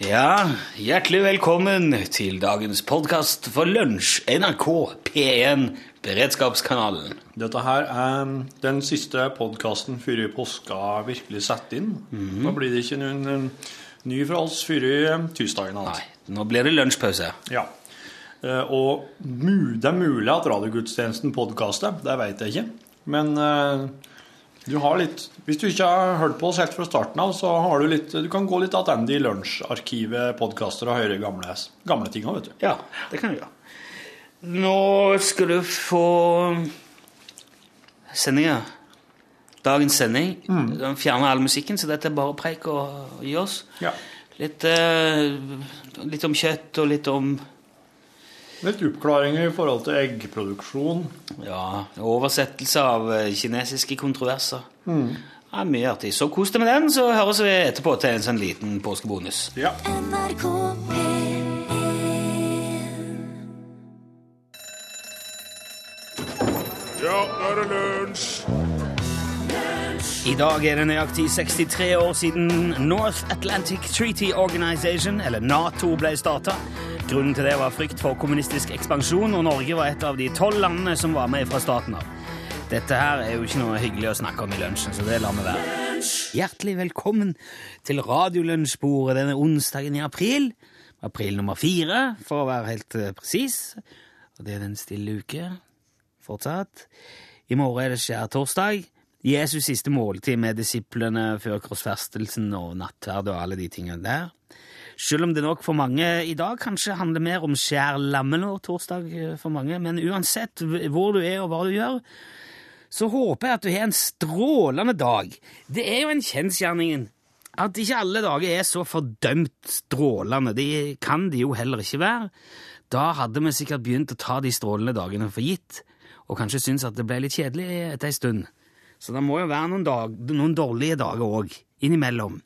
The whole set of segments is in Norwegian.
Ja, hjertelig velkommen til dagens podkast for lunsj, NRK P1 Beredskapskanalen. Dette her er den siste podkasten før påska virkelig setter inn. Da blir det ikke noen eh, ny fra oss før tirsdagen. Nei, Altså. nå blir det lunsjpause. Ja. Eh, Og det er mulig at radiogudstjenesten podkaster, det vet jeg ikke. Men eh, du har litt Hvis du ikke har hørt på oss helt fra starten av, så har du litt Du kan gå litt tilbake i lunsjarkivet, podkaster, og høre gamle, gamle ting òg, vet du. Ja, det kan du gjøre. Nå skal du få sendinga. Dagens sending. Den fjerner all musikken, så dette er bare preik og gi oss. Ja. Litt, eh, litt om kjøtt og litt om Litt oppklaringer i forhold til eggproduksjon. ja, oversettelse av eh, kinesiske kontroverser. Ja, mye artig. Så kos deg med den, så høres vi etterpå til en sånn liten påskebonus. Ja. NRK Ja, nå er det lunsj! I dag er det nøyaktig 63 år siden North Atlantic Treaty Organization, eller Nato, ble starta. Grunnen til det var frykt for kommunistisk ekspansjon, og Norge var et av de tolv landene som var med fra staten av. Dette her er jo ikke noe hyggelig å snakke om i lunsjen, så det lar vi være. Hjertelig velkommen til Radiolunsjbordet denne onsdagen i april. April nummer fire, for å være helt eh, presis. Og det er den stille uke fortsatt. I morgen er det skjærtorsdag. Jesus siste måltid med disiplene før korsfestelsen og nattverd og alle de tingene der. Selv om det nok for mange i dag kanskje handler mer om skjærlammelår-torsdag eh, for mange, men uansett hvor du er og hva du gjør, så håper jeg at du har en strålende dag. Det er jo en kjensgjerning at ikke alle dager er så fordømt strålende. De kan de jo heller ikke være. Da hadde vi sikkert begynt å ta de strålende dagene for gitt, og kanskje syntes at det ble litt kjedelig etter ei stund. Så det må jo være noen, dag, noen dårlige dager òg, innimellom.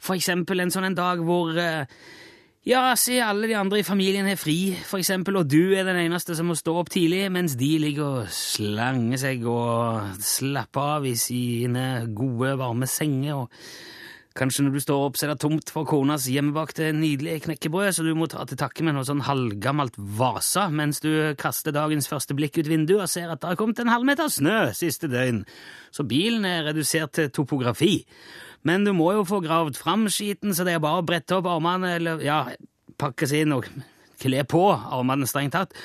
For eksempel en sånn en dag hvor eh, ja, se alle de andre i familien er fri, for eksempel, og du er den eneste som må stå opp tidlig, mens de ligger og slanger seg og slapper av i sine gode, varme senger. og Kanskje når du står opp, så er det tomt for konas hjemmebakte nydelige knekkebrød, så du må ta til takke med noe sånn halvgammelt Vasa mens du kaster dagens første blikk ut vinduet og ser at det har kommet en halvmeter snø siste døgn. Så bilen er redusert til topografi. Men du må jo få gravd fram skiten, så det er bare å brette opp armene, eller ja, pakke seg inn og kle på armene strengt tatt.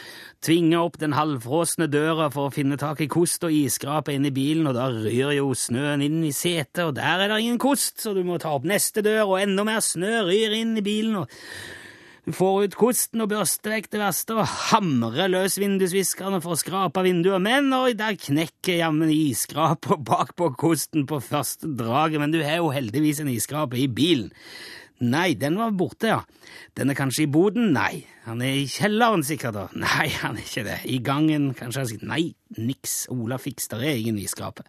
Tvinge opp den halvfrosne døra for å finne tak i kost og isskrape i bilen, og da ryr jo snøen inn i setet, og der er det ingen kost, så du må ta opp neste dør, og enda mer snø ryr inn i bilen, og du får ut kosten og børster vekk det verste og hamrer løs vindusviskerne for å skrape vinduer, men oi, der knekker jammen isskraper bakpå kosten på første draget, men du har jo heldigvis en isskrape i bilen. Nei, den var borte, ja. Den er kanskje i boden? Nei. Han er i kjelleren sikkert, da? Nei, han er ikke det. I gangen, kanskje han sier Nei, niks, Ola fiks, der er ingen isskrape.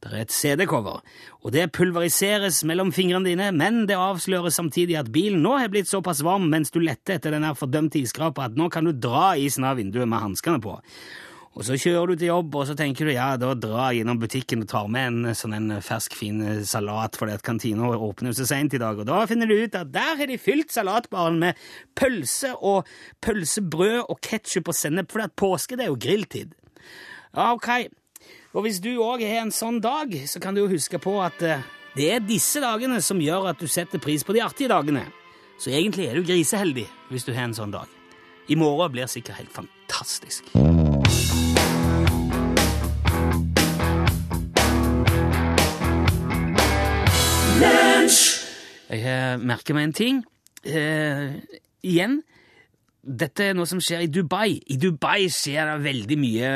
Det er et CD-cover, og det pulveriseres mellom fingrene dine, men det avsløres samtidig at bilen nå har blitt såpass varm mens du letter etter den fordømte iskrapa at nå kan du dra isen av vinduet med hanskene på. Og så kjører du til jobb, og så tenker du ja, da drar jeg innom butikken og tar med en sånn en fersk, fin salat, fordi at kantina åpner så seint i dag. Og da finner du ut at der har de fylt salatbaren med pølse og pølsebrød og ketsjup og sennep, fordi at påske det er jo grilltid. Ja, ok. Og hvis du òg har en sånn dag, så kan du jo huske på at eh, det er disse dagene som gjør at du setter pris på de artige dagene. Så egentlig er du griseheldig hvis du har en sånn dag. I morgen blir sikkert helt fantastisk. Jeg merker meg en ting. Eh, igjen, dette er noe som skjer i Dubai. I Dubai skjer det veldig mye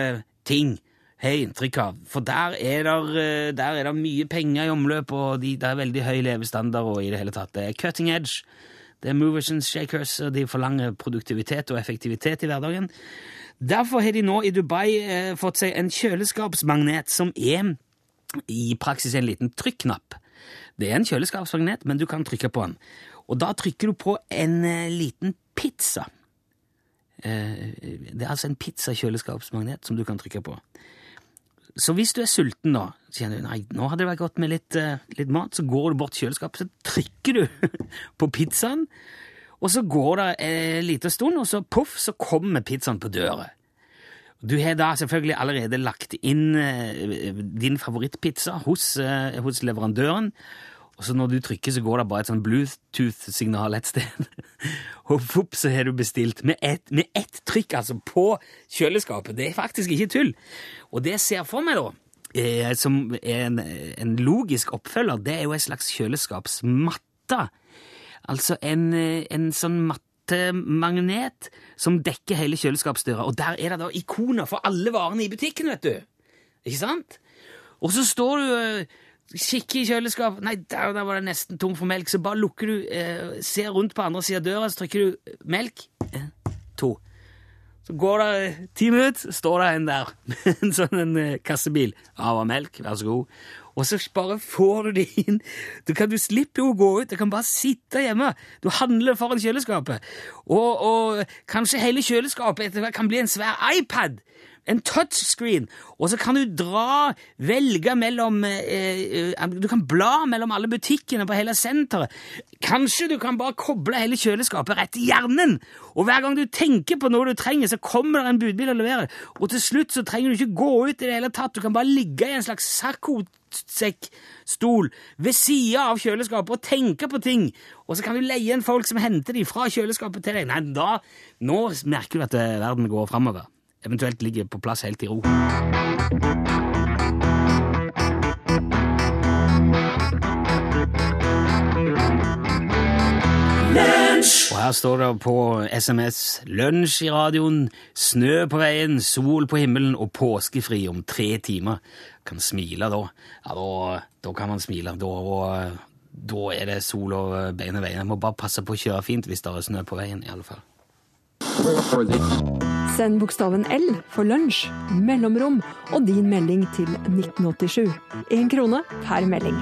ting, har jeg inntrykk av. For der er det, der er det mye penger i omløp, og de, det er veldig høy levestandard og i det hele tatt. Det er cutting edge. Det er movers and shakers, og de forlanger produktivitet og effektivitet i hverdagen. Derfor har de nå i Dubai eh, fått seg en kjøleskapsmagnet som er i praksis en liten trykknapp. Det er en kjøleskapsmagnet, men du kan trykke på den. Og da trykker du på en eh, liten pizza. Eh, det er altså en pizzakjøleskapsmagnet som du kan trykke på. Så hvis du er sulten, da, så kjenner du nei, nå hadde det vært godt med litt, eh, litt mat, så går du bort til kjøleskapet, så trykker du på pizzaen, og så går det en liten stund, og så poff, så kommer pizzaen på døra. Du har da selvfølgelig allerede lagt inn eh, din favorittpizza hos, eh, hos leverandøren, og så når du trykker, så går det bare et sånn Bluetooth-signal et sted. og vopp, så har du bestilt med ett, med ett trykk altså på kjøleskapet. Det er faktisk ikke tull. Og det jeg ser for meg, da, eh, som er en, en logisk oppfølger, det er jo en slags kjøleskapsmatte. Altså en, en sånn mattemagnet som dekker hele kjøleskapsdøra, og der er det da ikoner for alle varene i butikken, vet du. Ikke sant? Og så står du eh, kikker i kjøleskapet Nei, der, der var det nesten tom for melk. Så bare lukker du, eh, ser rundt på andre siden av døra, så trykker du eh, melk. En, to. Så går det eh, ti minutter, står det en der med en sånn en, eh, kassebil. Ja, var melk, vær så god. Og så bare får du det inn. Du, kan, du slipper jo å gå ut, du kan bare sitte hjemme. Du handler foran kjøleskapet. Og, og kanskje hele kjøleskapet etter hvert kan bli en svær iPad. En touchscreen. Og så kan du dra, velge mellom eh, eh, Du kan bla mellom alle butikkene på hele senteret. Kanskje du kan bare koble hele kjøleskapet rett i hjernen. Og hver gang du tenker på noe du trenger, så kommer det en budbil og leverer. Og til slutt så trenger du ikke gå ut i det hele tatt. Du kan bare ligge i en slags saccosekkstol ved sida av kjøleskapet og tenke på ting. Og så kan du leie en folk som henter de fra kjøleskapet til deg. Nei, da, Nå merker du at eh, verden går framover eventuelt ligger på plass helt i ro. Og her står det på SMS lunsj i radioen, snø på veien, sol på himmelen og påskefri om tre timer. Kan smile da. Ja, da, da kan man smile. Da, da er det sol over i veien. Jeg må bare passe på å kjøre fint hvis det er snø på veien, i alle fall. Send bokstaven L for lunsj, mellomrom og din melding til 1987. Én krone per melding.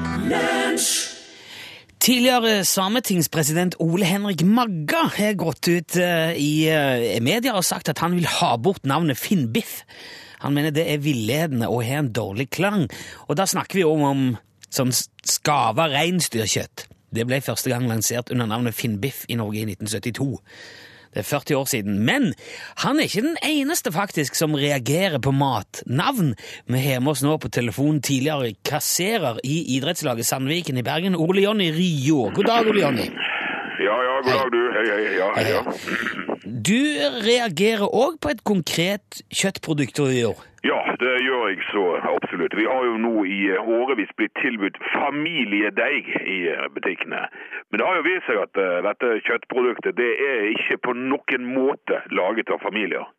Tidligere sametingspresident Ole Henrik Magga har gått ut eh, i eh, media og sagt at han vil ha bort navnet Finnbiff. Han mener det er villedende og har en dårlig klang. Og da snakker vi om, om sånn skava reinsdyrkjøtt. Det ble første gang lansert under navnet Finnbiff i Norge i 1972. Det er 40 år siden. Men han er ikke den eneste faktisk som reagerer på matnavn. Vi har med oss nå på telefon tidligere kasserer i idrettslaget Sandviken i Bergen, Ole Jonny Rio. God dag, Ole Jonny. Ja, ja, god dag, du. Hei, hei. Ja, hei, ja. Du reagerer òg på et konkret kjøttprodukt du gjør. Ja, det gjør jeg så absolutt. Vi har jo nå i eh, årevis blitt tilbudt familiedeig i eh, butikkene. Men det har jo vist seg at eh, dette kjøttproduktet det er ikke på noen måte laget av familier.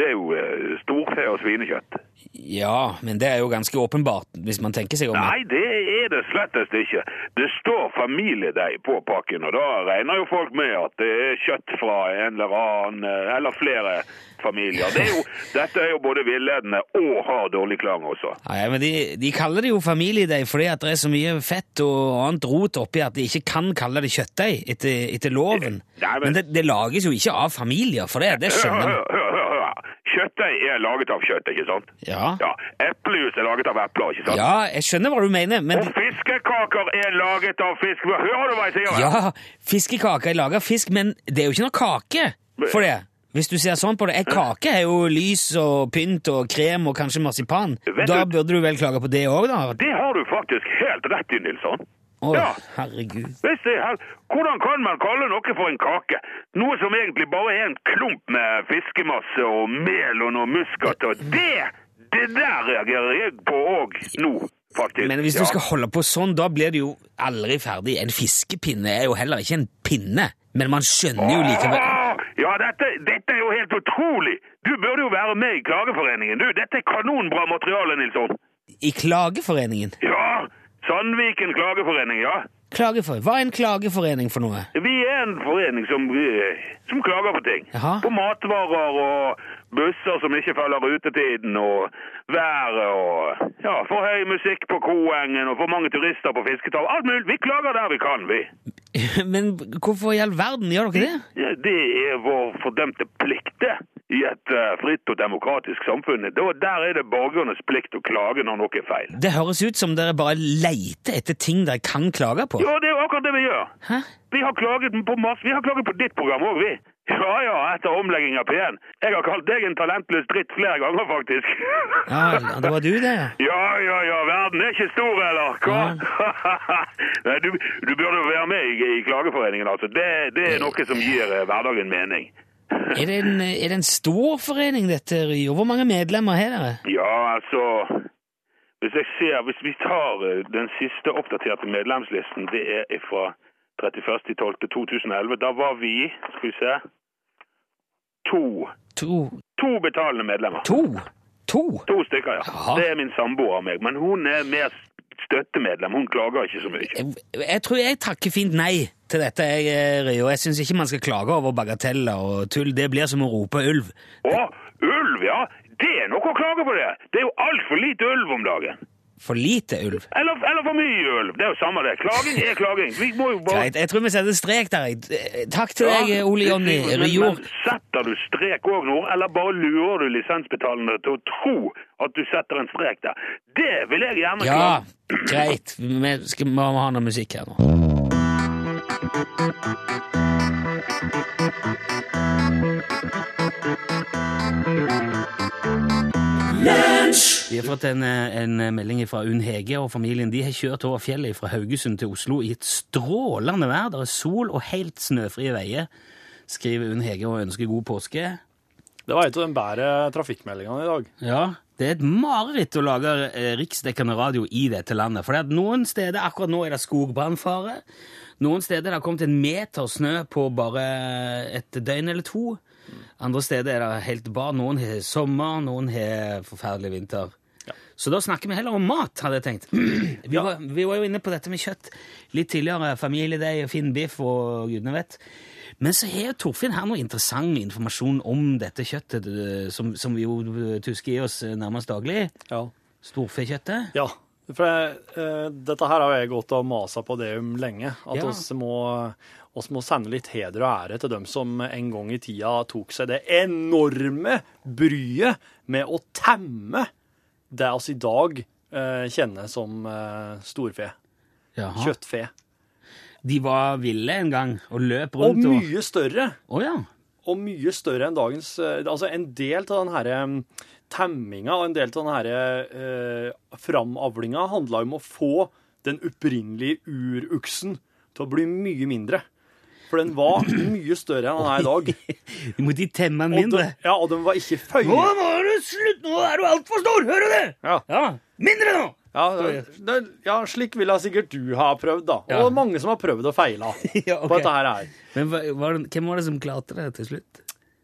Det er jo eh, storfe- og svinekjøtt. Ja, men det er jo ganske åpenbart, hvis man tenker seg om. Nei, det er det slettest ikke. Det står familiedeig på pakken, og da regner jo folk med at det er kjøtt fra en eller annen, eh, eller flere familier. Det er jo, dette er jo både villedende og har dårlig klang også. Nei, men de, de kaller det jo familiedeig fordi at det er så mye fett og annet rot oppi at de ikke kan kalle det kjøttdeig etter, etter loven. Nei, men- Men det, det lages jo ikke av familier, for det, det skjønner man. Kjøttdeig er laget av kjøtt, ikke sant? Ja. Ja, Eplejus er laget av epler, ikke sant? ja, jeg skjønner hva du mener, men Og fiskekaker er laget av fisk. Hører du hva jeg sier? Ja, fiskekaker er laget av fisk, men det er jo ikke noe kake for det. Hvis du ser sånn på det. En kake er jo lys og pynt og krem og kanskje marsipan. Vet Da du- burde du vel klage på det òg, da? Det har du faktisk helt rett i, Nilsson. Å, Ja. herregud. Er, hel- hvordan kan man kalle noe for en kake? Noe som egentlig bare er en klump med fiskemasse og mel og noe muskat. Og det, det der reagerer jeg på òg nå, faktisk. Men hvis du skal holde på sånn, da blir det jo aldri ferdig. En fiskepinne er jo heller ikke en pinne, men man skjønner jo likevel Ja, dette, dette er jo helt utrolig! Du burde jo være med i Klageforeningen. Du, dette er kanonbra materiale, Nilsson. I Klageforeningen Ja, Sandviken Klageforening, ja. Klagefor... Hva er en klageforening for noe? Vi er en forening som, eh, som klager på ting. Jaha. På matvarer og busser som ikke følger rutetiden, og været og ja, for høy musikk på Koengen og for mange turister på fisketall. Alt mulig. Vi klager der vi kan, vi. Men hvorfor i all verden gjør dere det? Ja, det er vår fordømte plikt, det. I et eh, fritt og demokratisk samfunn, der er det borgernes plikt å klage når noe er feil. Det høres ut som dere bare leter etter ting dere kan klage på. Ja, det er jo akkurat det vi gjør. Hæ? Vi har klaget på masse. Vi har klaget på ditt program òg, vi. Ja ja, etter omlegging av P1. Jeg har kalt deg en talentløs dritt flere ganger, faktisk. Ja, det var du, det, ja. Ja, ja, ja, verden er ikke stor, eller? Hva? Nei, du, du burde være med i, i Klageforeningen, altså. Det, det er noe som gir eh, hverdagen mening. Er det en, er det en stor forening, dette, Og Hvor mange medlemmer har dere? Ja, altså Hvis jeg ser, hvis vi tar eh, den siste oppdaterte medlemslisten, det er fra 31.12.2011. Da var vi, skal vi se, to, To? to betalende medlemmer. To? To? To stykker, ja. Aha. Det er min samboer og meg. Men hun er mer støttemedlem. Hun klager ikke så mye. Jeg, jeg tror jeg takker fint nei til dette, jeg, Rio. Jeg syns ikke man skal klage over bagateller og tull. Det blir som å rope ulv. Å, ulv, ja! Det er noe å klage på, det! Det er jo altfor lite ulv om dagen. For lite ulv. Eller, eller for mye ulv. Det er jo samme det. Klaging er klaging. Vi må jo bare Greit, jeg tror vi setter strek der. Takk til Ja, deg, Ole Jonny men- Men setter du strek òg nå, eller bare lurer du lisensbetalende til å tro at du setter en strek der? Det vil jeg gjerne Ja, greit. Vi skal vi må ha noe musikk her nå. Vi har fått en, en melding fra Unn Hege og familien. De har kjørt over fjellet fra Haugesund til Oslo i et strålende vær. Det er sol og helt snøfrie veier, skriver Unn Hege og ønsker god påske. Det var en av de bedre trafikkmeldingene i dag. Ja, det er et mareritt å lage eh, riksdekkende radio i dette landet. For noen steder akkurat nå er det skogbrannfare. Noen steder er det kommet en meter snø på bare et døgn eller to. Andre steder er det helt bra. Noen har sommer, noen har forferdelig vinter. Så da snakker vi heller om mat, hadde jeg tenkt. Vi, var, vi var jo inne på dette med kjøtt litt tidligere. Familiedeig og fin biff og gudene vet. Men så har Torfinn her noe interessant informasjon om dette kjøttet eh, som, som vi jo tusker i oss nærmest daglig. Ja. Storfekjøttet. Ja, for uh, dette her har jeg gått og masa på det om lenge. At Ja. oss, må, oss må sende litt heder og ære til dem som en gang i tida tok seg det enorme bryet med å temme det oss i dag uh, kjenner som uh, storfe. Jaha. Kjøttfe. De var ville en gang og løp rundt og mye større. Oh, ja. og mye større enn dagens eh, Altså, en del av den herre mm, temminga og en del av den herre eh, framavlinga handla om å få den opprinnelige uruksen til å bli mye mindre. For den var mye større enn den er i dag. Du måtte temme den Og mindre. ja, og den var ikke føye. Nå må du slutte! Nå er du altfor stor! Hører du det? Ja. Ja, Mindre nå! Ja, det, ja, slik ville sikkert du ha prøvd, da. Ja. Og mange som har prøvd og feila Ja, ok. på dette her. Men hva, var det, hvem var det som klarte det til slutt?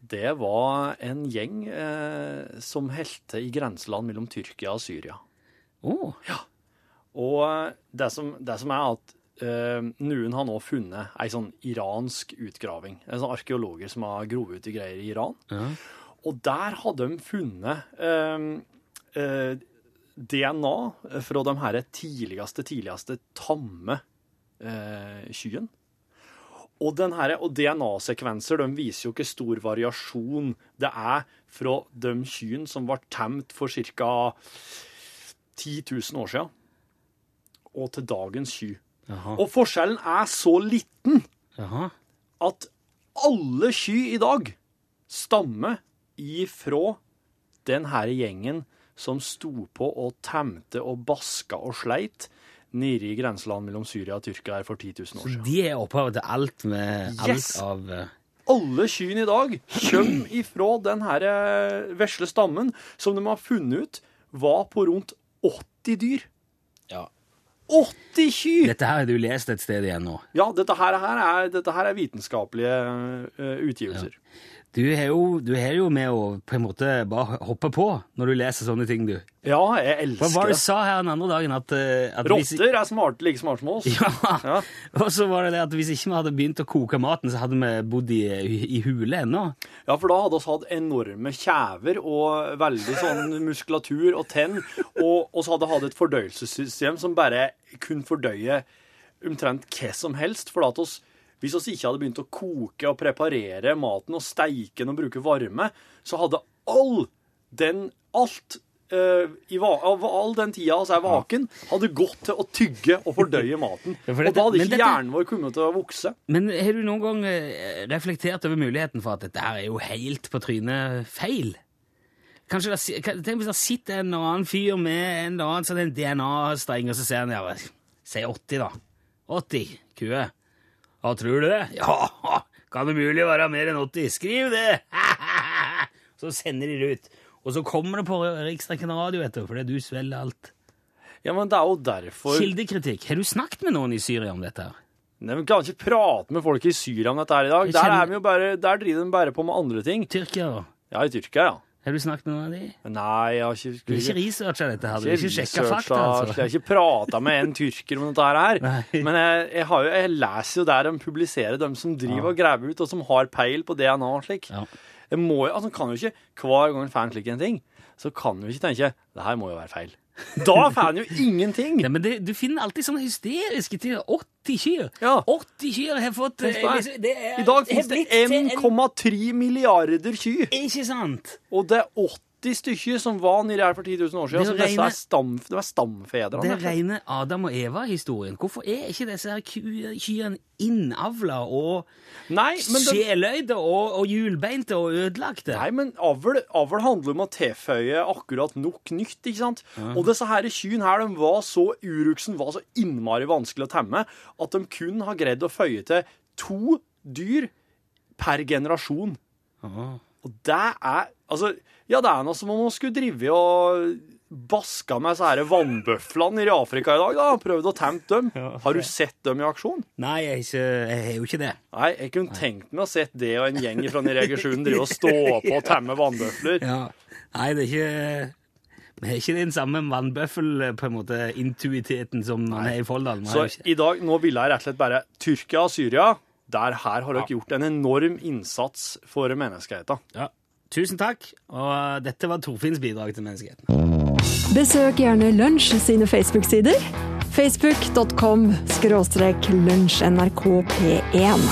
Det var en gjeng eh, som helte i grenseland mellom Tyrkia og Syria. Å, Og eh, det som, det som er at eh, noen har nå funnet ei sånn iransk utgraving. Det er sånn arkeologer som har grovet ut i greier i Iran. Ja. Og der hadde de funnet eh, eh, DNA fra de her tidligste, tidligste tamme eh, kyen. Og, den og DNA-sekvenser de viser jo ikke stor variasjon. Det er fra de kyen som ble temt for ca. 10 000 år siden, og til dagens ky. Og forskjellen er så liten Jaha. at alle ky i dag stammer ifra den her gjengen som sto på og temte og baska og sleit nede i grenseland mellom Syria og Tyrkia her for 10 000 år siden. De er opphavet til alt med alt Yes! av eh, Alle kyrne i dag kommer ifra den her eh, vesle stammen som de har funnet ut var på rundt 80 dyr. Ja. 80 kyr! Dette her har du lest et sted igjen nå. Ja, dette her, her er, dette her er vitenskapelige uh, utgivelser. Du har jo, du har jo med å på en måte bare hoppe på når du leser sånne ting, du. Ja, jeg elsker det. Hva var det du sa her den andre dagen? At, eh, at Rotter er smarte, like smarte som oss. Ja. Ja. Og så var det det at hvis ikke vi hadde begynt å koke maten, så hadde vi bodd i, i hule ennå. Ja, for da hadde vi hatt enorme kjever og veldig sånn muskulatur og tenn, og, og så hadde vi hatt et fordøyelsessystem som bare kunne fordøye omtrent hva som helst, for at oss Hvis vi ikke hadde begynt å koke og preparere maten og steike den og bruke varme, så hadde all den alt uh, i, all den tida vi er vaken, hadde gått til å tygge og fordøye maten. Ja, for og da hadde ikke dette- hjernen vår kommet til å vokse. Men har du noen gang eh, reflektert over muligheten for at dette her er jo helt på trynet feil? Kanskje det, Tenk hvis det sitter en eller annen fyr med en eller annen sånn DNA-streng, og så ser han ja, Si 80, da. 80 kuer. Ja, tror du det? Ja, kan det mulig være mer enn 80? Skriv det! Så sender de det ut. Og så kommer det på Riksdekken radio, du, fordi du svelger alt. Ja, men det er jo derfor Kildekritikk. Har du snakket med noen i Syria om dette? Nei, men kan ikke prate med folk i Syria om dette her i dag. Kjenner... Der, er vi jo bare, der driver de bare på med andre ting. Tyrkia, da? Ja, i Tyrkia, ja. Har du snakket med noen av de? Nei, jeg har ikke Du har ikke researcha dette? her, Du har ikke sjekka fakta? Jeg altså. har ikke prata med en tyrker om dette her. Nei. Men jeg, jeg, har jo, jeg leser jo der de publiserer, de som driver og graver ut, og som har peil på DNA og slik. Ja. Jeg må, altså, kan jo ikke, Hver gang en fan en slik en ting, så kan du ikke tenke det her må jo være feil. Da får han jo ingenting! Nei, men det, Du finner alltid sånne hysteriske ting. 80 kyr! Ja. 80 kyr har fått eh, det. er, det er, I dag finnes det blitt til en- 1,3 milliarder kyr. Ikke sant? Og det er 80 stykker som var nedi her for 10 000 år siden. Det Så er disse er stam, det var stamfedrene. Det rene Adam og Eva-historien. Hvorfor er ikke disse her kyrne innavla og Nei, sjeløyde og, og hjulbeinte og ødelagte? Nei, men avl, avl handler om å tilføye akkurat nok nytt, ikke sant? Og disse her kyrne her, de var så uruksen, var så innmari vanskelig å temme, at de kun har greid å føye til to dyr per generasjon. Åh. Og det er, altså, ja, det er noe som om man skulle drive og baska med så her vannbøflene i Afrika i dag, da, prøvd å tempe dem. Har du sett dem i aksjon? Nei, jeg, ikke, jeg har jo ikke det. Nei, jeg kunne tenkt meg å sett det og en gjeng fra Egersund drive og stå på og temme vannbøfler. Ja. Nei, det er ikke Vi har ikke den samme vannbøffel på en måte intuiteten som man har i Folldal. Så i dag, nå ville jeg rett og slett bare Tyrkia og Syria, der her har dere gjort en enorm innsats for menneskeheten. Ja. Tusen takk, og dette var Torfinns bidrag til menneskeheten. Besøk gjerne Lunsj sine Facebook-sider. Facebook.com skråstrek lunsjnrkp1.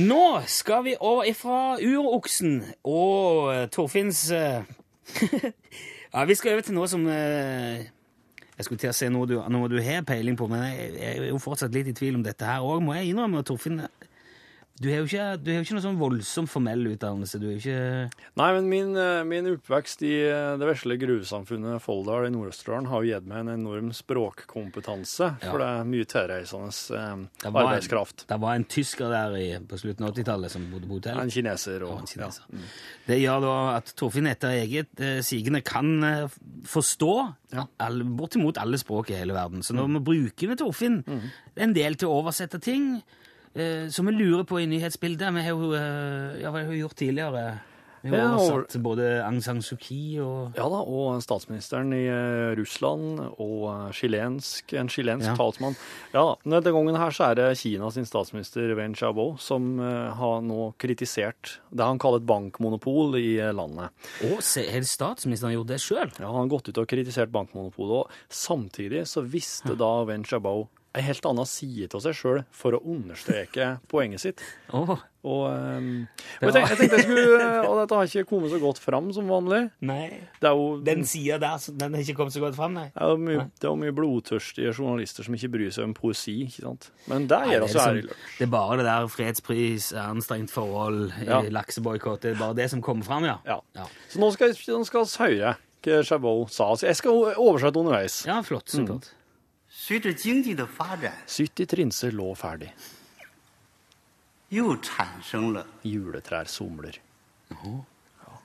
Nå skal vi over ifra uroksen og eh, Torfinns eh, Ja, vi skal over til noe som eh, Jeg skulle til å se noe du, noe du har peiling på, men jeg, jeg er jo fortsatt litt i tvil om dette her òg, må jeg innrømme. Torfinn, du har jo ikke, har ikke noe sånn voldsomt formell utdannelse. Du er jo ikke Nei, men min, eh, min oppvekst i eh, det vesle gruvesamfunnet Folldal i Nord-Østerdalen har jo gitt meg en enorm språkkompetanse, for det er mye tilreisende eh, en- arbeidskraft. Det var en tysker der i, på slutten av 80-tallet som bodde på hotell. En kineser og Og en kineser. Det gjør da at Torfinn etter eget eh, sigende kan eh, forstå alle, bortimot alle språk i hele verden. Så når mm. bruker med Torfinn en del til å oversette ting eh, som vi lurer på i nyhetsbildet Vi har jo eh, ja, hva har vi gjort tidligere? Vi har oversatt både Aung San Suu Kyi og Ja da, og statsministeren i eh, Russland og eh, chilensk, en chilensk Ja. talsmann. Ja denne gangen her så er det Kina sin statsminister Wen Xiaobo som har nå kritisert det han kaller et bankmonopol i landet. Å, har statsministeren gjort det sjøl? Ja, han har gått ut og kritisert bankmonopolet, og samtidig så visste da Wen Xiaobo en helt anna side til seg sjøl for å understreke poenget sitt. Oh, Og, um, og jeg, tenkte, jeg tenkte jeg skulle, og dette har ikke kommet så godt fram som vanlig. nei. Det er jo, Den sida der, den har ikke kommet så godt fram, nei. det er jo mye, det er jo mye blodtørstige journalister som ikke bryr seg om poesi. ikke sant? Men det Nei, gjør altså liksom, lunsj. det er bare det der fredspris, anstrengt forhold, Ja. ja. lakseboikott. Det er bare det som kommer fram, ja. Ja. Ja, Så nå skal, vi høre hva Chabot sa. Så jeg skal oversette underveis. ja flott. Så flott. 70 trinser lå ferdig. Juletrær somler. Ja.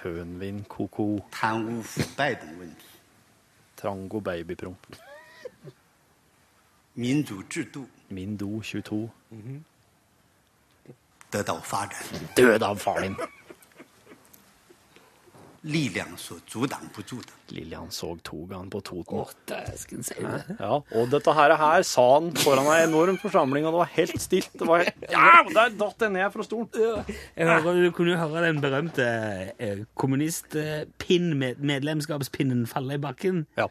Fønvin, koko. Trango babypromp. Mindu 22. Død av far. Lillian så Zodan på Zodan. Lillian så togan på Toten. Åh, dæsken si det. Ja, og dette her, her sa han foran ei en enorm forsamling, og det var helt stilt. Det var helt, ja, Der datt jeg ned fra stolen. Ja, du kunne jo høre den berømte eh, kommunistmedlemskapspinnen falle i bakken. Ja.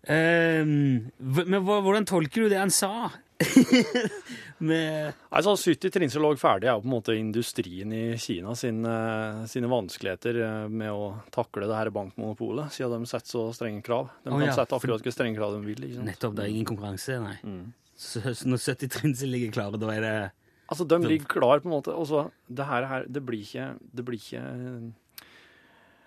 Um, men hvordan tolker du det han sa? Med Altså, 70 trinser lå ferdig er jo på en måte industrien i Kina sin, eh, sine vanskeligheter eh, med å takle det her bankmonopolet, siden de setter så strenge krav. De kan ja, sette akkurat hvor strenge krav de vil. Nettopp, det er ingen konkurranse, nei. Mm. Så, når 70 trinser ligger klare, da er det Altså, de ligger klar på en måte, og så det her, her det blir ikke Det blir ikke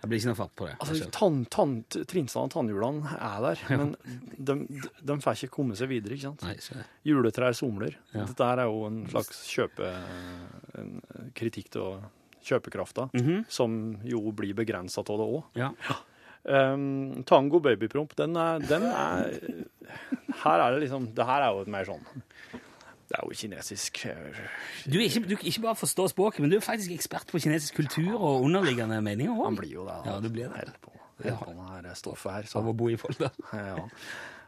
Det blir ikke noe fatt på det. Altså, tann, tann, trinsene og tannhjulene er der, men de, de, får ikke komme seg videre, ikke sant? Nei, ikke. Juletrær somler. Ja. Dette er jo en slags kjøpe... En kritikk til kjøpekrafta, Mhm. som jo blir begrensa av det òg. Ja. Um, tango babypromp, den er, den er Her er det liksom Det her er jo et mer sånn Det er jo kinesisk eh, Du, er ikke, du ikke bare forstår språket, men du er faktisk ekspert på kinesisk kultur og underliggende meninger Han blir jo det. Ja, du blir det. På, hell på det her stoffet her. Så. Av å bo i Folda. Ja.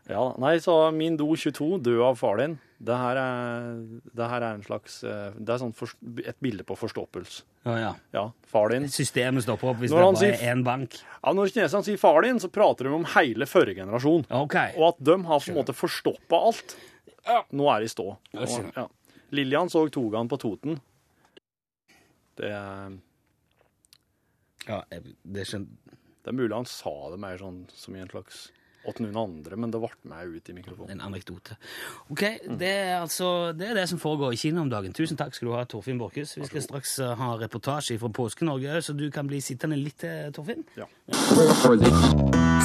ja. Nei, så min do 22, død av far din, det her er, det her er en slags eh, Det er sånn for, et bilde på forstoppelse. Ja, ja. Ja, far din. Systemet stopper opp hvis Når det bare er én bank. Ja, Når kineserne sier far din, så prater de om hele forrige generasjon. Okay. Og at de har på en måte forstoppa alt. Nå er de stå. Jeg skjønner. Ja. Lillian så togaen på Toten. Det Ja, det skjønner det er mulig han sa det mer sånn som i en slags åt noen andre, men det ble meg ut i mikrofonen. en anekdote. Ok, det er altså det, er det som foregår i Kina om dagen. Tusen takk skal du ha, Torfinn Borchhus. Vi skal straks eh, ha reportasje fra Påske-Norge, så du kan bli sittende litt til, Torfinn. Ja.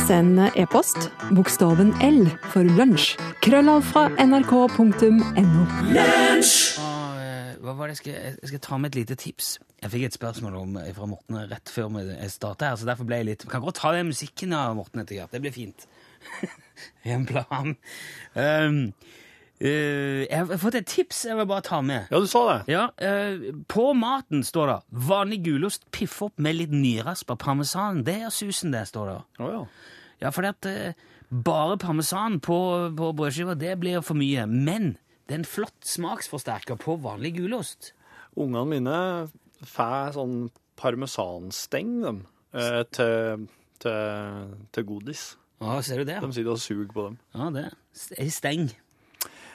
Send e-post bokstaven L for lunsj. Krøllav fra nrk.no. Eh, hva var det jeg skal, jeg skal ta med et lite tips. Jeg fikk et spørsmål om, eh, fra Morten rett før vi starta her, så derfor ble jeg litt Kan godt ta den musikken av Morten etter hvert. Det blir fint. en plan. Um, Uh, jeg har fått et tips jeg vil bare ta med. ja, du sa det. Ja, uh, På maten står det 'vanlig gulost piff opp med litt nyraspa parmesan'. Det er susen, det, står det. Oh, ja. Ja, fordi at uh, bare parmesan på, på brødskiva, det blir for mye. Men det er en flott smaksforsterker på vanlig gulost. Ungene mine får sånn parmesansteng, dem, eh, til, til, til godis. Ja, ser du det? De sitter og suger på dem. Ja, det er steng.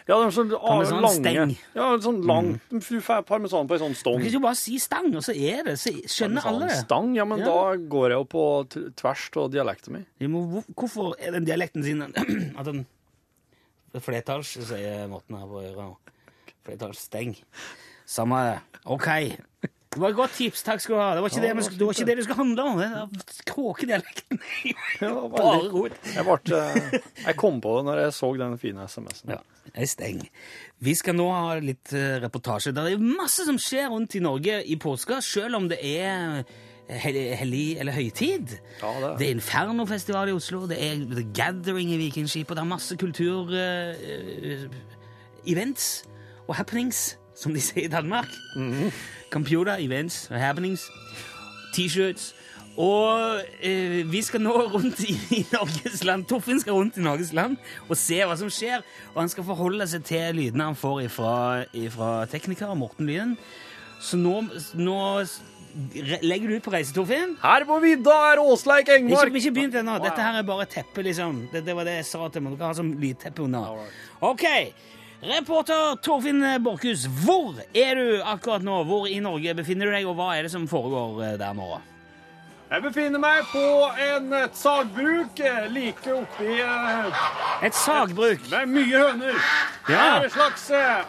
Ja, de er sånn ah, Parmesansteng. lange. Ja, sånn lang. Du får parmesan på en sånn Du kan ikke bare si stang, og så er det. Så skjønner alle det. Stang, ja, men Ja. da går jeg jo på tvers av dialekten min. Må, hvorfor er den dialekten sin at den Flertalls, sier Morten her på øret nå. Flertallssteng. Samme det. OK. Det var et godt tips. Takk skal du ha. Det var ikke, det, vi skulle- det, var ikke det det skulle handle om. Det Kråkedialekten. Bare rot. Jeg, ble, eh, jeg kom på det når jeg så den fine SMS-en. Ja, jeg steng. Vi skal nå ha litt eh, reportasje. Det er masse som skjer rundt i Norge i påska, selv om det er hel- hellig eller høytid. Ja, det. Det er Infernofestival i Oslo, det er The Gathering i Vikingskipet, det er masse kultur-events og happenings, som de sier i Danmark. Computer, events happenings. T-shirts. Og eh, vi skal nå rundt i, i Norges land. Torfinn skal rundt i Norges land og se hva som skjer. Og han skal forholde seg til lydene han får fra tekniker Morten Lyen. Så nå, nå legger du ut på reise, Torfinn. Her på vidda er Åsleik Engmark! ikke begynt ennå. Dette her er bare teppe, liksom. Det, det var det jeg sa til meg. Du kan ha sånn lydteppe under. OK. Reporter Torfinn Borchhus, hvor er du akkurat nå? Hvor i Norge befinner du deg, og hva er det som foregår eh, der nå? Jeg befinner meg på en, et sagbruk eh, like oppi eh, Et sagbruk. med mye høner. Det er et slags eh,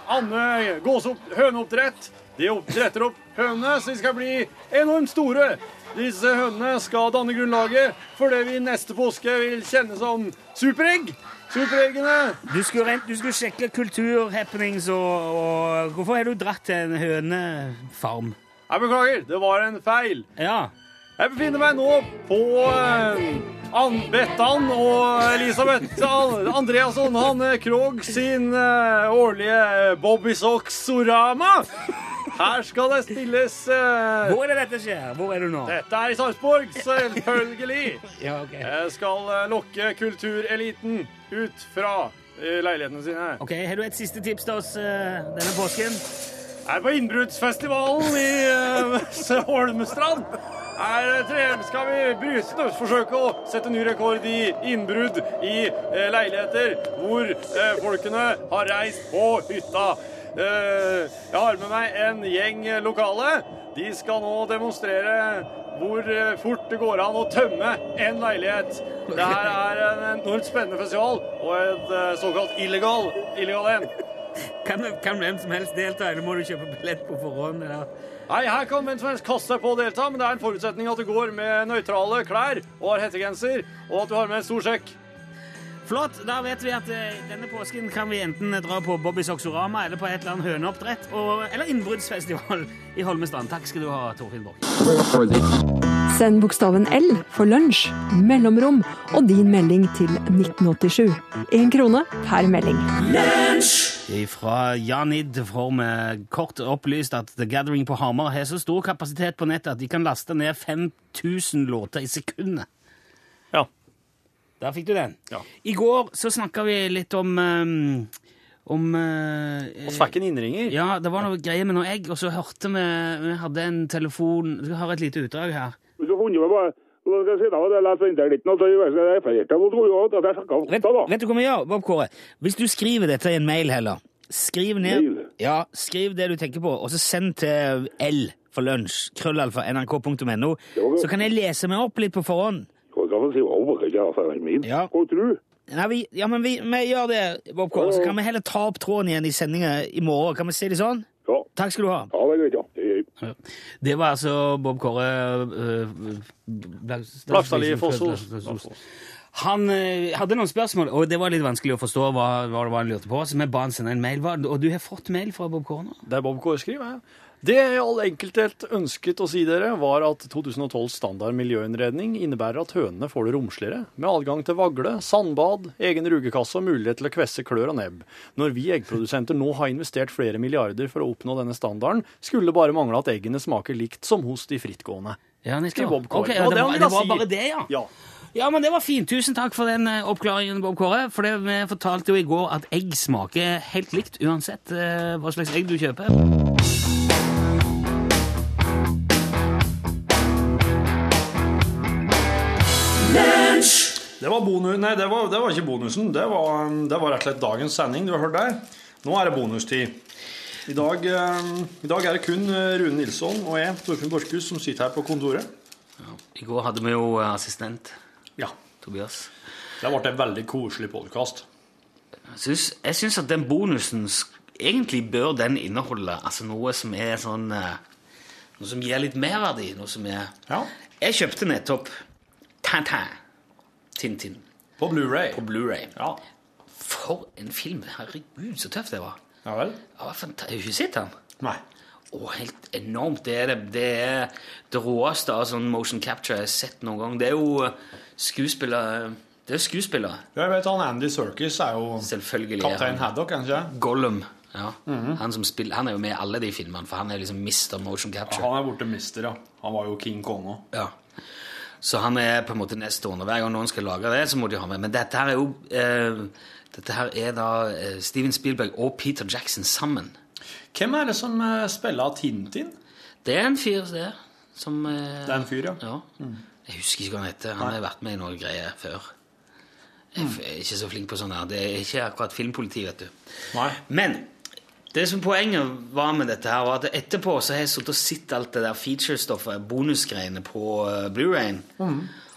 høneoppdrett. De oppdretter opp hønene så de skal bli enormt store. Disse hønene skal danne grunnlaget for det vi neste påske vil kjenne som superegg. Supereggene Du skulle, rent- du skulle sjekke kulturhappenings, og, og hvorfor har du dratt til en hønefarm? Jeg beklager, det var en feil. Ja. Jeg befinner meg nå på uh, Ann Bettan og Elisabeth Andreasson Hanne Krogh sin eh, årlige Bobbysocks-orama. Her skal det stilles eh, Hvor er det dette skjer? Hvor er du nå? Dette er i Sarpsborg, selvfølgelig. Ja, ok. Jeg skal eh, lokke kultureliten ut fra eh, leilighetene sine. Ok, Har du et siste tips til oss eh, denne påsken? Jeg er på innbruddsfestivalen i uh, Holmestrand. er tre, skal vi og forsøke å sette ny rekord i innbrudd i eh, leiligheter hvor eh, folkene har reist på hytta. Eh, jeg har med meg en gjeng lokale. De skal nå demonstrere hvor eh, fort det går an å tømme en leilighet. Det her er en enormt spennende festival og et eh, såkalt illegal, illegal en. Kan, kan hvem som helst delta, eller må du kjøpe billett på forhånd? Eller? Nei, her kan hvem som helst kaste seg på og delta, men det er en forutsetning at du går med nøytrale klær og har hettegenser, og at du har med en stor sekk. Flott. Da vet vi at eh, denne påsken kan vi enten dra på Bobbys Oksorama eller på et eller annet høneoppdrett og, eller innbruddsfestival i Holmestrand. Takk skal du ha, Torfinn Borch. Send bokstaven L for lunsj, mellomrom og din melding til 1987. Én krone per melding. Fra Janid får vi kort opplyst at The Gathering på Hamar har så stor kapasitet på nettet at de kan laste ned 5000 låter i sekundet. Ja. Der fikk du den. Ja. I går så snakka vi litt om um, om uh, Oss fikk en innringer. Ja, det var noe greier med noe egg, og så hørte vi Vi hadde en telefon Du skal høre et lite utdrag her. Bare så Vet, vet du hva vi gjør, Bob Kåre? Hvis du skriver dette i en mail heller Skriv ned Mail? Ja, skriv det du tenker på, og så send til L for lunsj, krøllalfa, nrk.no, så kan jeg lese meg opp litt på forhånd. Orker ikke jeg for min? Ja. Hva tror du? Nei, vi, ja, men vi, vi gjør det, Bob Kåre, så kan vi heller ta opp tråden igjen i sendinga i morgen. Kan vi si det sånn? Ja, Takk skal du ha. ja det er greit, ja. Det var altså Bob Kåre Blakstadli Blags- Flakstad. Han øh, hadde noen spørsmål, og det var litt vanskelig å forstå hva, hva det var han lurte på, så vi ba han sende en mail. Hva- Og du har fått mail fra Bob Kåre nå? Det er Bob Kåre skriver, ja. Det jeg i all enkelthet ønsket å si dere, var at 2012s standard miljøinnredning innebærer at hønene får det romsligere, med adgang til vagle, sandbad, egen rugekasse og mulighet til å kvesse klør og nebb. Når vi eggprodusenter nå har investert flere milliarder for å oppnå denne standarden, skulle det bare mangle at eggene smaker likt som hos de frittgående. Ja. Skriv Bob Kåre. Ok, ja, det, det var, det var bare det, ja. Ja. Ja, men det var fint. Tusen takk for den eh, oppklaringen, Bob Kåre. For det, vi fortalte jo i går at egg smaker helt likt uansett eh, hva slags egg du kjøper. Det var, bonus, nei, det var, det var ikke bonusen. Det var, det var rett og slett dagens sending du har hørt der. Nå er det bonustid. I dag, eh, I dag er det kun eh, Rune Nilsson og jeg, Torfinn Borchhus, som sitter her på kontoret. I går hadde vi jo eh, assistent Ja, Tobias. Det ble en veldig koselig podkast. Jeg syns, at den bonusen Egentlig bør den inneholde altså noe som er sånn Noe som gir litt merverdi. Noe som er Ja. Jeg kjøpte nettopp Tintin. Tintin På Blu-ray. på Blu-ray. Ja. For en film! Herregud, så tøff det var. ja vel? Jeg Har du ikke sett den? Nei. Å, helt enormt. Det er det, det er det råeste av sånn motion capture jeg har sett noen gang. Det er jo skuespiller... skuespillere Det er skuespiller. Ja, Jeg vet han Andy Serkis er jo kaptein Haddock, kanskje? han Ja. Mm -hmm. han, som spiller, han er jo med i alle de filmene, for han er liksom mister Motion Capture. Han er borte mister, ja. Han var jo King Kong òg. Ja. Så han er på en måte nestående. Hver gang noen skal lage det, så må de ha med. Men dette her er jo eh, Dette her er da eh, Steven Spielberg og Peter Jackson sammen. Hvem er det som eh, spiller Tintin? Det er en fyr der som eh, Det er en fyr, ja. Ja. Jeg husker ikke hva han heter. Han har vært med i noen greier før. Jeg er ikke så flink på sånn her. Det er ikke akkurat filmpoliti, vet du. Nei. Men det som poenget var med dette her, var at etterpå så har jeg sittet og sett alt det der featurestoffet, bonusgreiene på uh, Blu-rayen.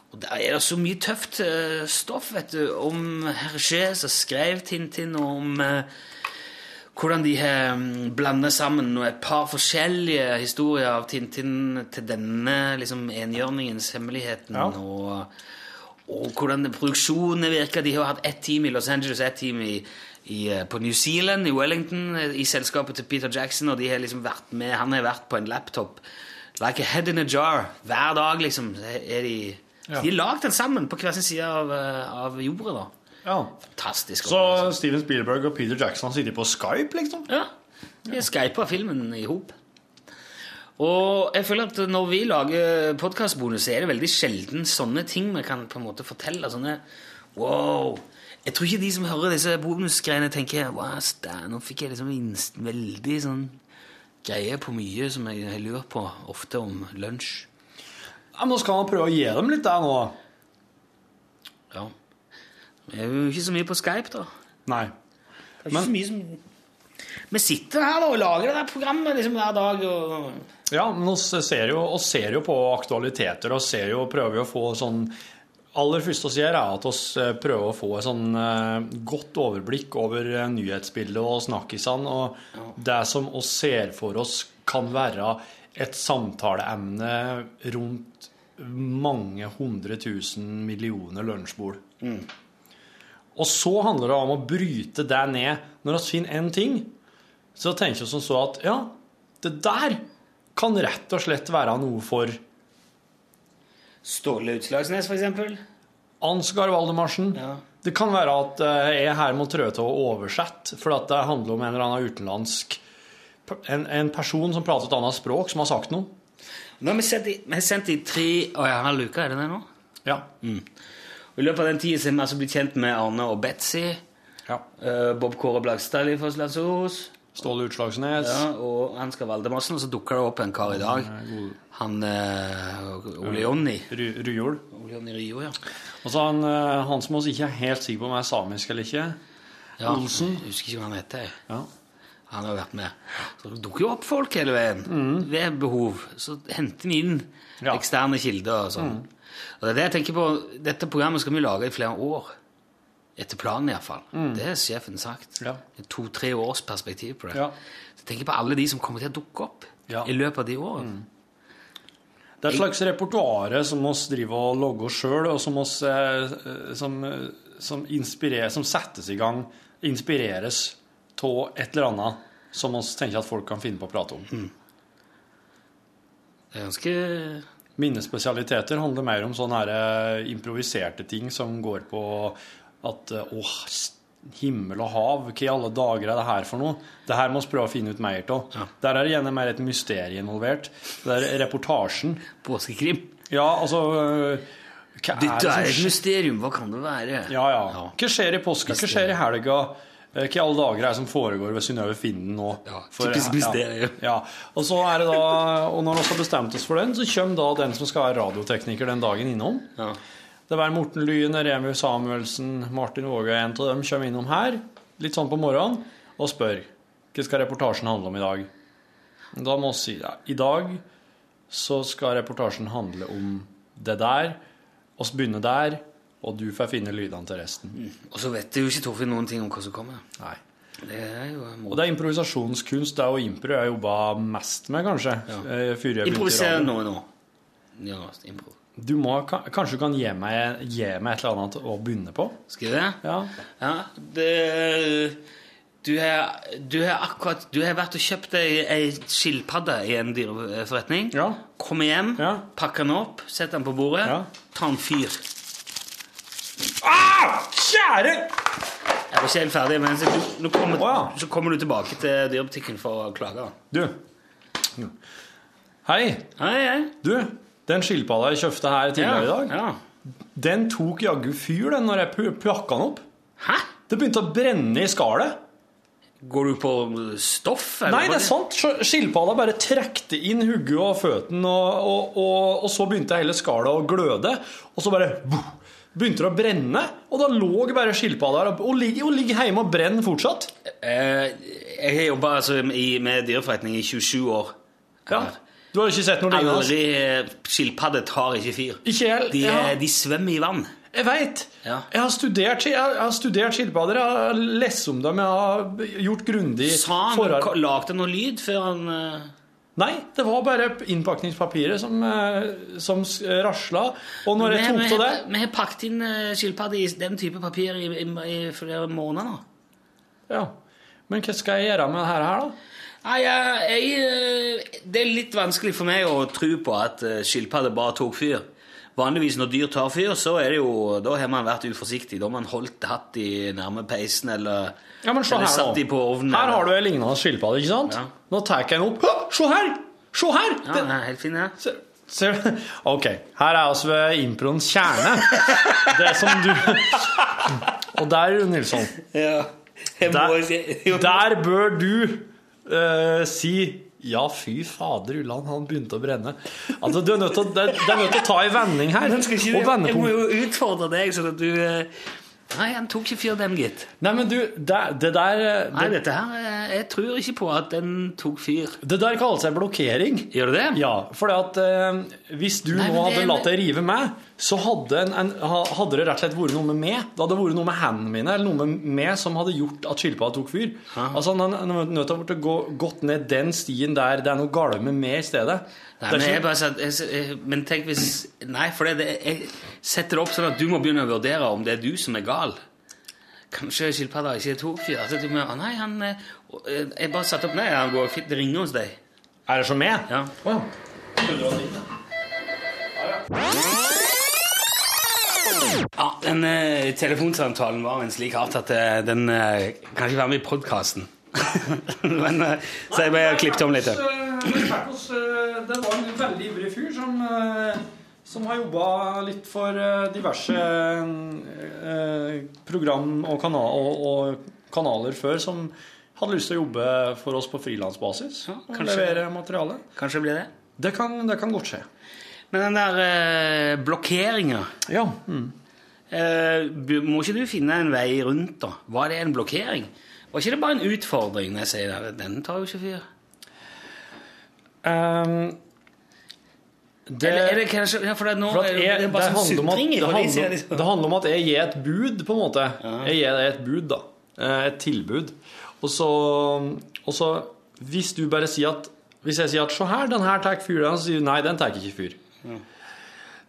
Og der er det så mye tøft eh, stoff, vet du, om Hergé som skrev Tintin, og om eh, hvordan de har mm, blandet sammen et par forskjellige historier av Tintin til denne liksom enhjørningens hemmeligheten, Ja. og, og hvordan produksjonen virker. De har hatt ett team i Los Angeles, ett team i, i, eh, på New Zealand, i Wellington, eh, i selskapet til Peter Jackson, og de har liksom vært med, han har vært på en laptop, like a head in a jar, hver dag liksom, er de... Ja. De har lagd den sammen på hver sin side av, eh, av jordet, da. Ja. Fantastisk. Så opplevelse. Steven Spielberg og Peter Jackson sitter på Skype, liksom? Ja, de skypa filmen i hop. Og jeg føler at når vi lager podkastbonus, så er det veldig sjelden sånne ting vi kan på en måte fortelle. Sånne wow. Jeg tror ikke de som hører disse bonusgreiene, tenker wow, stæ, nå fikk jeg liksom veldig sånn greie på mye som jeg lurer på ofte om lunsj. Ja, Nå skal man prøve å gi dem litt der nå. Ja. Vi er jo ikke så mye på Skype, da. Nei. Det er ikke så mye som... Vi sitter her da og lager det der programmet liksom hver dag. og... Ja, men oss ser jo, ser jo på aktualiteter og ser jo, prøver jo å få sånn Aller første vi gjør, er at vi prøver å få et sånn eh, godt overblikk over eh, nyhetsbildet og snakkisene. Og det som vi ser for oss kan være et samtaleemne rundt mange hundre tusen millioner lunsjbord. Og så handler det om å bryte det ned. Når vi finner én ting, så tenker vi som så at ja, det der kan rett og slett være noe for Ståle Utslagsnes, eksempel. Ansgar Valdemarsen. Ja. Det kan være at eh, jeg her må trø til å oversette, for at det handler om en eller annen utenlandsk en, en person som prater et annet språk, som har sagt noe. Nå har vi sendt i, vi har sendt i tre og en halv uke, er det det nå? Ja. Og I løpet av den så har vi altså blitt kjent med Arne og Betzy. ja. eh, Bob Kåre Blakstad i Fosslandsos. Ståle Utslagsnes. Ja, og Ansgar Valdemarsen. Og så dukker det opp en kar i dag. Han eh, Ole Jonny. Rujol. Ryjol. Ole Jonny Rio, ja. Og så han, eh, han som vi ikke er helt sikker på om er samisk eller ikke. ja. Olsen. Jeg husker ikke hva han heter. Ja. Han har vært med. Så det dukker jo opp folk hele veien. Ved behov. Så henter vi inn Ja. eksterne kilder og sånn. Og det er det jeg tenker på. Dette programmet skal vi lage i flere år. Etter planen, iallfall. Det har sjefen sagt. Ja. To-tre års perspektiv på det. Ja. Så jeg på alle de som kommer til å dukke opp Ja. i løpet av de årene. Det er et slags repertoar som oss driver og logger sjøl, og som, oss, eh, som, som, som settes i gang, inspireres av et eller annet som vi tenker at folk kan finne på å prate om. Det er ganske Minnespesialiteter handler mer om sånne her, eh, improviserte ting som går på at eh, åh, himmel og hav, hva i alle dager er det her for noe? Det her må vi prøve å finne ut mer av. Der er det gjerne mer et mysterium involvert. Det er reportasjen. påskekrim. Ja, altså øh, Hva er Dette det er et mysterium. Hva kan det være? Ja, ja. Hva skjer i påska? Hva skjer i helga? Eh, Hva i alle dager er det som foregår ved Synnøve Finden nå? Ja, For- typisk mysterium. Ja, ja. Og så er det da, og når vi har bestemt oss for den, så kommer da den som skal være radiotekniker den dagen innom. Ja. Det var Morten Lyen, Remi Samuelsen, Martin Våge, en av dem kommer innom her, litt sånn på morgenen, og spør hva skal reportasjen handle om i dag. Da må vi si ja, i dag så skal reportasjen handle om det der, oss begynner der, og du får finne lydene til resten. Og så vet jo ikke Torfinn noen ting om hva som kommer. Nei. Det er jo Og det er improvisasjonskunst, det er jo impro jeg jobba mest med, kanskje. Ja. Improvisere jeg begynte i nå nå. Ja, impro. Du må, kanskje du kan gi meg, gi meg et eller annet å begynne på? Skal jeg det? Ja. Ja, det du har, du har akkurat Du har vært og kjøpt ei, ei skilpadde i en dyreforretning. Ja. Kommer hjem, Ja. pakker den opp, setter den på bordet, Ja. tar en fyr. Ah! Kjære! Jeg var ikke helt ferdig, men så, nå kommer, ja. så kommer du tilbake til dyrebutikken for å klage. Du. Hei. Hei, hei. Du, den skilpadda jeg kjøpte her tidligere i dag, Ja. den tok jaggu fyr den når jeg plakka den opp. Hæ? Det begynte å brenne i skallet. Går du på stoff? eller Nei, det er sant. Skilpadda bare trekte inn hodet og føttene, og, og, og, og så begynte hele skallet å gløde. Og så bare begynte det å brenne, og da lå bare skilpadda der. Og ligger, og ligger hjemme og brenner fortsatt. Eh, jeg har jobba altså, med dyreforretning i 27 år. Ja. Du har ikke sett noe lignende? Aldri eh, Skilpadder tar ikke fyr. Ikke jeg. De, ja. de svømmer i vann. Jeg veit. Ja. Jeg har studert, jeg har- studert skilpadder. Jeg har lest om dem. Jeg har gjort grundig Sa han forarbeid. Lagde noe lyd før han eh, Nei, det var bare innpakningspapiret som, eh, som rasla. Og når jeg tok til av det vi har pakket inn skilpadder i den type papir i, i, i flere måneder nå. Ja. Men hva skal jeg gjøre med det her da? Nei, jeg, eh, det er litt vanskelig for meg å tro på at uh, skilpadder bare tok fyr. Vanligvis når dyr tar fyr, så er det jo, da har man vært uforsiktig. Da har man holdt hatt i nærme peisen, eller, Ja, men se eller her satt nå. de på ovnen. Her eller- har du ei lignende skilpadde, ikke sant? Ja. Nå tar jeg den opp. Se her! Se her! Ja, den er helt fin, ja. Se-? Ok, her er altså improens kjerne. Det som du Og der, Nilsson, ja. Der- der bør du eh, si Ja, fy fader, Ulland, han begynte å brenne. Altså, du er nødt til å, det, det er nødt til å ta en vending her. Men skal ikke jeg må jo utfordre deg, sånn at du eh, Nei, han tok ikke fyr, dem, gitt. Nei, men du, det, det der Nei, dette her eh, Jeg tror ikke på at den tok fyr. det der kaller seg blokkering. Gjør det det? Ja, for at eh, hvis du Nei, nå hadde det- latt deg rive med, så hadde, en, en, hadde det rett og slett vært noe med meg. Det hadde vært noe med hendene mine, eller noe med meg som hadde gjort at skilpadda tok fyr. Altså, Han er nødt til å gå gått ned den stien der det er noe galt med meg i stedet. Nei, men, jeg bare, sa- jeg, men tenk hvis Nei, for det, jeg setter det opp sånn at du må begynne å vurdere om det er du som er gal. Kanskje skilpadda ikke tok fyr. Altså, du må, å nei, han eh, Jeg bare satte opp Nei, han går fint. Det ringer hos deg. Er det som meg? Ja. Å, ja. Ja, den eh, telefonsamtalen var en slik art at eh, den eh, kan ikke være med i podkasten. Men eh, så jeg bare klippet om litt. Marcos, eh, det var en veldig ivrig fyr som, eh, som har jobba litt for eh, diverse eh, program og, kana og, og kanaler før, som hadde lyst til å jobbe for oss på frilansbasis. Ja, og kanskje- levere materiale. Kanskje blir det? Det kan, det kan godt skje. Men den der eh, blokkeringa Ja. Mm. Eh, Må ikke du finne en vei rundt, da? Var det en blokkering? Var ikke det bare en utfordring når jeg sier det? Den tar jo ikke fyr. Um, det, Eller er det kanskje ja, For det, er nå for at det, jeg, det det, bare sånn handler at, det, handler, det handler om at jeg gir et bud, på en måte. Jeg gir deg et bud, da. Eh, Et tilbud. Og så, og så Hvis du bare sier at Hvis jeg sier at se her, den her tar fyr, så sier du nei, den tar ikke fyr.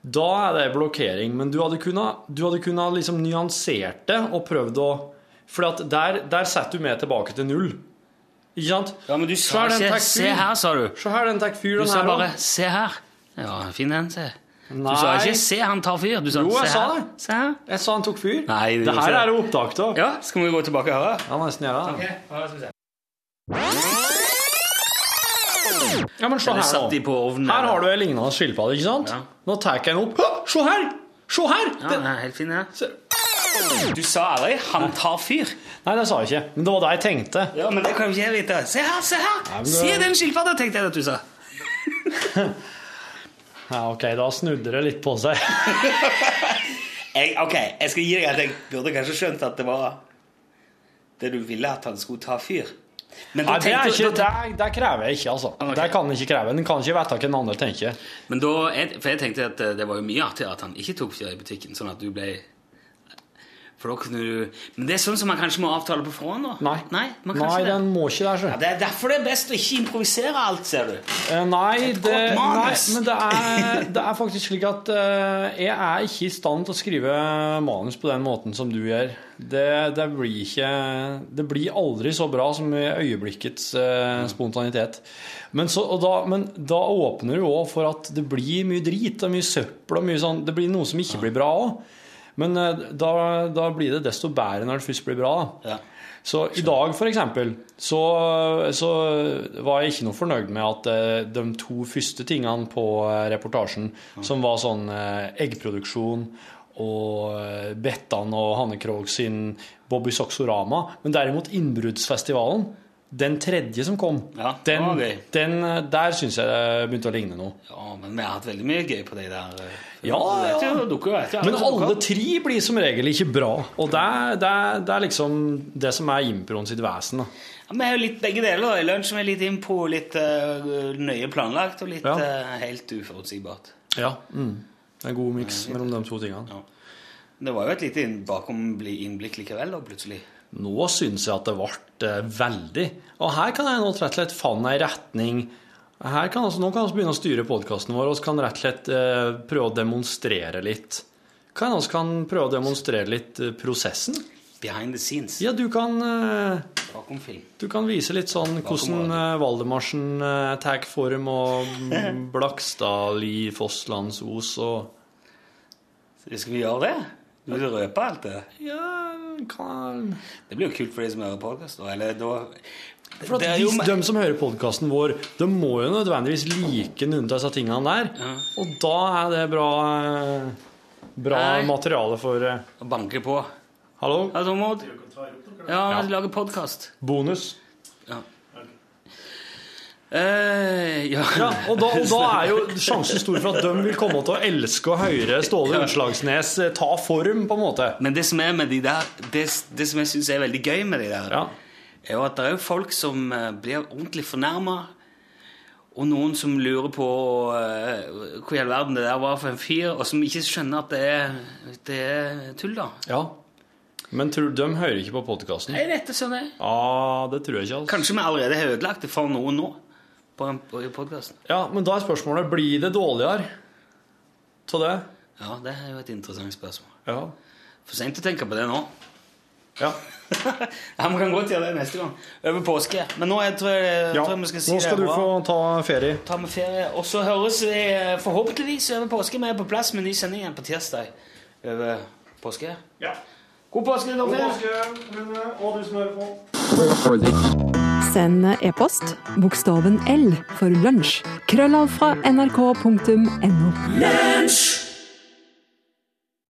Da er det blokkering. Men du hadde kunnet, du hadde kunnet liksom nyansert det og prøvd å For der, der setter du meg tilbake til null. Ikke sant? Ja, men du sa ikke 'se her', sa du. Se her, den tar fyr, Du sa bare også. 'se her'. Ja, fin den, se. Du sa ikke 'se han tar fyr'. Du sa Jo, jeg 'se sa her'. det. Se her. Jeg sa han tok fyr. Nei, det her er det opptak av. Ja, skal vi gå tilbake og høre? Ja, nesten gjøre det. Okay. Ja, skal vi se. Ja, men se her nå. ovnen? Her har du ei lignende skilpadde, ikke sant? Ja. Nå tar jeg den opp. Hå, Se her! Se her! Ja, Den- er helt fin, ja. Se- Du sa aldri 'han tar fyr'. Nei, det sa jeg ikke. Men det var det jeg tenkte. Ja, men det kan jo ikke jeg vite. Se her, se her! men det- Se den skilpadda, tenkte jeg at du sa. Ja, ok, da snudde det litt på seg. Jeg, ok, jeg skal gi deg at jeg burde kanskje skjønt at det var det du ville at han skulle ta fyr. Men Nei, det, ikke, det, det krever jeg ikke, altså. Okay. Det kan jeg ikke kreve. En kan ikke vite hva en andre tenker. Men da, for jeg tenkte at eh, det var jo mye artigere at han ikke tok fyr i butikken, sånn at du ble For da kunne du Men det er sånn som man kanskje må avtale på forhånd, da? Nei, Nei, Nei den må ikke der, Ja, det er derfor det er best å ikke improvisere alt, ser du. Eh, Nei, det, nei, men det er, det er faktisk slik at uh, jeg er ikke i stand til å skrive manus på den måten som du gjør. Det, det blir ikke Det blir aldri så bra som i øyeblikkets uh, spontanitet. Men, så, da, men da åpner du òg for at det blir mye drit og mye søppel og mye sånn Det blir noe som ikke blir bra òg. Men eh, da, da blir det desto bedre når det først blir bra. Ja. Så i dag, for eksempel, så, så var jeg ikke noe fornøyd med at eh, de to første tingene på eh, reportasjen, som var sånn eggproduksjon og Bettan og Hanne Krogh sin Bobby Soxorama, men derimot Innbruddsfestivalen, den tredje som kom, Ja, den, var gøy. den, eh, der syns jeg det begynte å ligne noe. ja, men vi har hatt veldig mye gøy på de der. eh, Ja, ja. jo, dukker, vet Men alle tre blir som regel ikke bra, og det, er- det, er- det er liksom det som er improen sitt vesen. da. Ja, vi har jo litt begge deler. I lunsj med litt impro, litt uh, nøye planlagt, og litt Ja. uh, helt uforutsigbart. Ja, mm. Det er en god miks mellom de to tingene. Ja. Det var jo et lite bakom-innblikk likevel, da, plutselig. Nå syns jeg at det ble eh, veldig. Og her kan jeg nå rett og slett fanne ei retning. Her kan altså, nå kan vi begynne å styre podkasten vår og vi kan rett og slett eh, prøve å demonstrere litt. Kan vi kan prøve å demonstrere litt eh, prosessen? Behind the scenes. Ja, du kan, eh, Bakom film. du kan vise litt sånn hvordan Valdemarsen tar form, og Blakstad, Li, Fosslandsos og Skal vi gjøre det? Du røpe alt det? Ja, kan Det blir jo kult for de som hører podkast. Eller da For at Det er jo de som hører podkasten vår, de må jo nødvendigvis like noen av disse tingene der. Ja. Og da er det bra, eh, bra materiale for eh, Å banke på. Hallo? Ja? Ja, Ja. lage podkast. Bonus. Ja. Eh, ja. Ja, og da, og da er jo sjansen stor for at de vil komme til å elske å høre Ståle Utslagsnes eh, ta form, på en måte. Men det som er med de der Det, det som jeg syns er veldig gøy med de der, Ja. er jo at det er jo folk som eh, blir ordentlig fornærma. Og noen som lurer på uh, hvor i all verden det der var for en fyr, og som ikke skjønner at det er, det er tull, da. Ja. Men tror, de hører ikke på podkasten? Nei, dette sånn er? Ja, det tror jeg ikke. Altså. Kanskje vi allerede har ødelagt det for noen nå på, på, podkasten? Ja, Men da er spørsmålet blir det dårligere av det. Ja, det er jo et interessant spørsmål. Ja. For seint å tenke på det nå. ja. Ja, Vi kan godt gjøre det neste gang. Over påske. Men nå jeg tror jeg, jeg ja. tror jeg vi skal si Nå skal det du bra. få ta ferie. Ta med ferie. Og så høres vi eh, forhåpentligvis over påske. Vi er på plass med ny sending igjen på tirsdag over påske. Ja. God påske, God påske, Rune, og du som hører på. Send e-post bokstaven L for lunsj. Krøllav fra nrk.no.